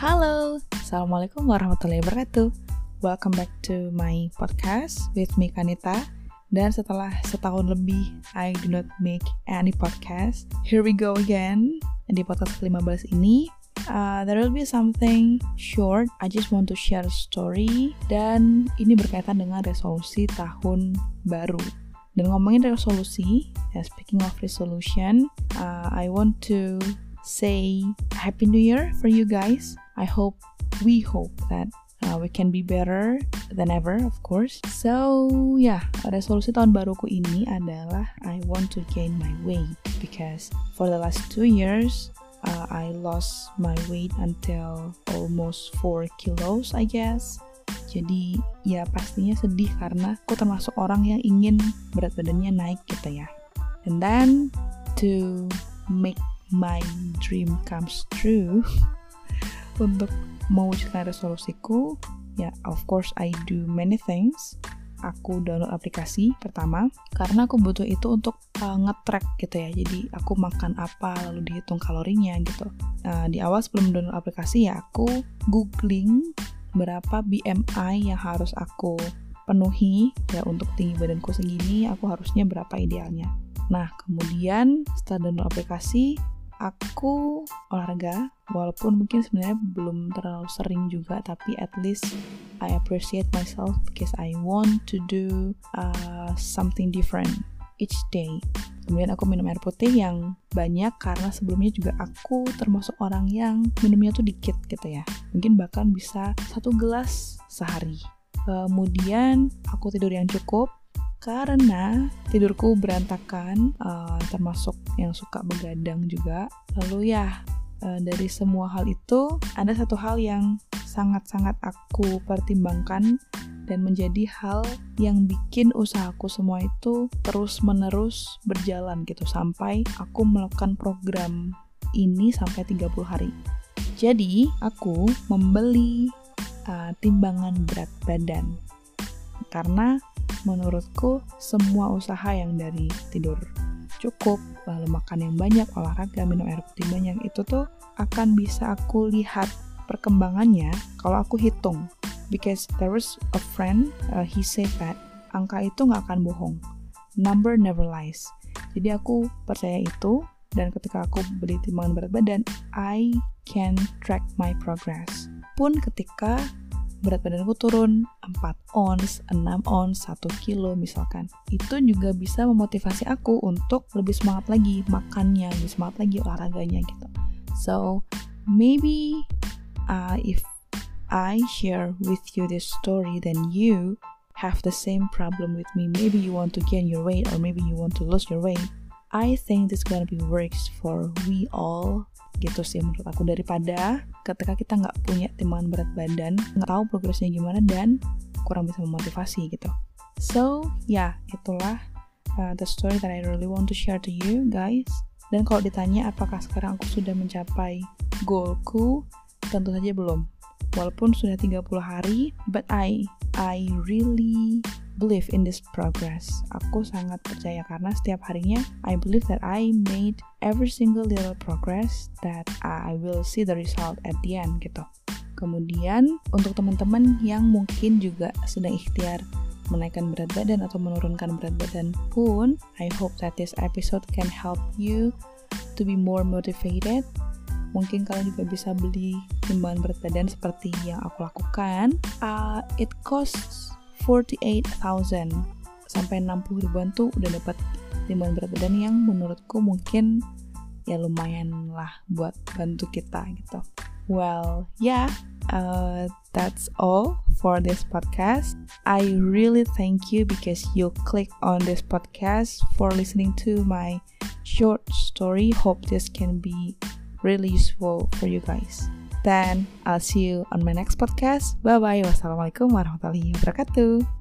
Halo, Assalamualaikum warahmatullahi wabarakatuh. Welcome back to my podcast with me Kanita. Dan setelah setahun lebih I do not make any podcast, here we go again. Di podcast ke-15 ini, uh, there will be something short. I just want to share a story. Dan ini berkaitan dengan resolusi tahun baru. Dan ngomongin resolusi, ya speaking of resolution, uh, I want to say Happy New Year for you guys. I hope, we hope that uh, we can be better than ever, of course. So, yeah, resolusi tahun baruku ini adalah I want to gain my weight because for the last two years, uh, I lost my weight until almost 4 kilos, I guess. Jadi ya pastinya sedih karena aku termasuk orang yang ingin berat badannya naik gitu ya. And then to make my dream comes true untuk mewujudkan resolusiku ya of course I do many things. Aku download aplikasi pertama karena aku butuh itu untuk uh, nge-track gitu ya. Jadi aku makan apa lalu dihitung kalorinya gitu. Uh, di awal sebelum download aplikasi ya aku googling berapa BMI yang harus aku penuhi ya untuk tinggi badanku segini aku harusnya berapa idealnya. Nah kemudian setelah download aplikasi aku olahraga walaupun mungkin sebenarnya belum terlalu sering juga tapi at least I appreciate myself because I want to do uh, something different each day. Kemudian aku minum air putih yang banyak karena sebelumnya juga aku termasuk orang yang minumnya tuh dikit gitu ya. Mungkin bahkan bisa satu gelas sehari. Kemudian aku tidur yang cukup karena tidurku berantakan uh, termasuk yang suka begadang juga. Lalu ya dari semua hal itu ada satu hal yang sangat-sangat aku pertimbangkan dan menjadi hal yang bikin usahaku semua itu terus-menerus berjalan gitu sampai aku melakukan program ini sampai 30 hari. Jadi, aku membeli uh, timbangan berat badan. Karena menurutku semua usaha yang dari tidur cukup, lalu makan yang banyak, olahraga, minum air putih banyak itu tuh akan bisa aku lihat perkembangannya kalau aku hitung. Because there was a friend uh, he said that angka itu nggak akan bohong. Number never lies. Jadi aku percaya itu dan ketika aku beli timbangan berat badan I can track my progress. Pun ketika berat badanku turun 4 ons, 6 ons, 1 kilo misalkan. Itu juga bisa memotivasi aku untuk lebih semangat lagi makannya, lebih semangat lagi olahraganya gitu. So, maybe uh, if I share with you this story, then you have the same problem with me. Maybe you want to gain your weight, or maybe you want to lose your weight. I think this gonna be works for we all gitu sih menurut aku. Daripada ketika kita nggak punya timbangan berat badan nggak tahu progresnya gimana dan kurang bisa memotivasi gitu. So ya yeah, itulah uh, the story that I really want to share to you guys. Dan kalau ditanya apakah sekarang aku sudah mencapai goalku tentu saja belum. Walaupun sudah 30 hari but I I really believe in this progress. Aku sangat percaya karena setiap harinya I believe that I made every single little progress that I will see the result at the end gitu. Kemudian untuk teman-teman yang mungkin juga sedang ikhtiar menaikkan berat badan atau menurunkan berat badan pun I hope that this episode can help you to be more motivated mungkin kalian juga bisa beli timbangan berat badan seperti yang aku lakukan. Uh, it costs 48,000 sampai 60 ribuan tuh udah dapat timbangan berat badan yang menurutku mungkin ya lumayan lah buat bantu kita gitu. Well yeah uh, that's all for this podcast. I really thank you because you click on this podcast for listening to my short story. Hope this can be really useful for you guys. Then I'll see you on my next podcast. Bye bye. Wassalamualaikum warahmatullahi wabarakatuh.